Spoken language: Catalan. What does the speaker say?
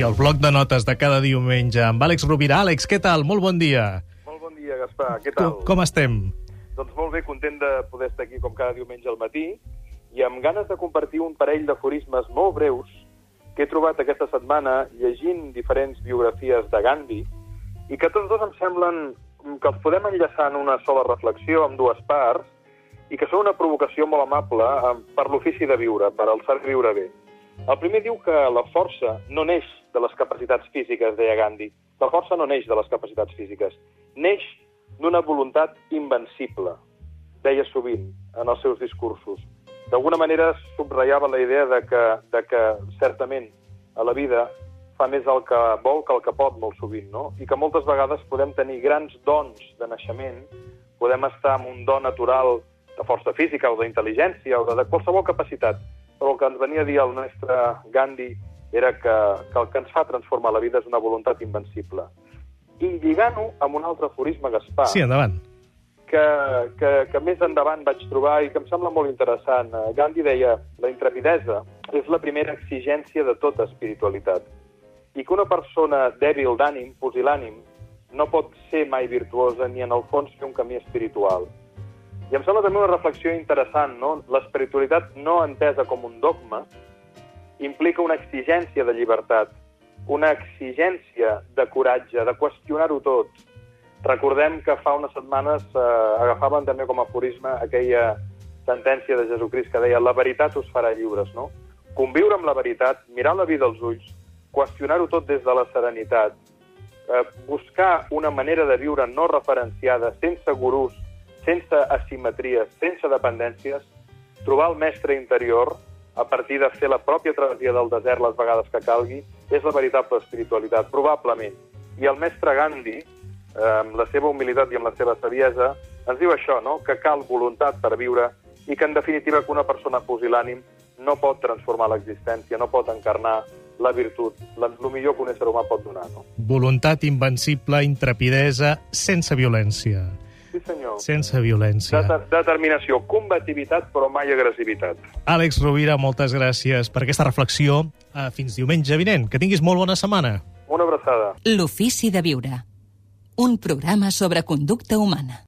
I el bloc de notes de cada diumenge amb Àlex Rovira. Àlex, què tal? Molt bon dia. Molt bon dia, Gaspar. Què tal? Com, com estem? Doncs molt bé, content de poder estar aquí com cada diumenge al matí i amb ganes de compartir un parell d'aforismes molt breus que he trobat aquesta setmana llegint diferents biografies de Gandhi i que tots dos em semblen que els podem enllaçar en una sola reflexió amb dues parts i que són una provocació molt amable eh, per l'ofici de viure, per al saber viure bé. El primer diu que la força no neix de les capacitats físiques, deia Gandhi. La força no neix de les capacitats físiques. Neix d'una voluntat invencible, deia sovint en els seus discursos. D'alguna manera subratllava la idea de que, de que certament a la vida fa més el que vol que el que pot molt sovint, no? I que moltes vegades podem tenir grans dons de naixement, podem estar amb un don natural de força física o d'intel·ligència o de, de qualsevol capacitat, però el que ens venia a dir el nostre Gandhi era que, que el que ens fa transformar la vida és una voluntat invencible. I lligant-ho amb un altre aforisme, Gaspar, Sí, endavant. que, que, que més endavant vaig trobar i que em sembla molt interessant. Eh, Gandhi deia la intrepidesa és la primera exigència de tota espiritualitat i que una persona dèbil d'ànim, pusil·lànim, no pot ser mai virtuosa ni en el fons fer un camí espiritual. I em sembla també una reflexió interessant, no? L'espiritualitat no entesa com un dogma implica una exigència de llibertat, una exigència de coratge, de qüestionar-ho tot. Recordem que fa unes setmanes eh, agafaven també com a aforisme aquella sentència de Jesucrist que deia la veritat us farà lliures, no? Conviure amb la veritat, mirar la vida als ulls, qüestionar-ho tot des de la serenitat, eh, buscar una manera de viure no referenciada, sense gurús, sense asimetries, sense dependències, trobar el mestre interior a partir de fer la pròpia travessia del desert les vegades que calgui, és la veritable espiritualitat, probablement. I el mestre Gandhi, eh, amb la seva humilitat i amb la seva saviesa, ens diu això, no? que cal voluntat per viure i que, en definitiva, que una persona pusil·lànim no pot transformar l'existència, no pot encarnar la virtut, el millor que un ésser humà pot donar. No? Voluntat invencible, intrepidesa, sense violència. Sí, senyor. Sense violència. Deter determinació, combativitat, però mai agressivitat. Àlex Rovira, moltes gràcies per aquesta reflexió. Eh, Fins diumenge vinent. Que tinguis molt bona setmana. Una abraçada. L'ofici de viure. Un programa sobre conducta humana.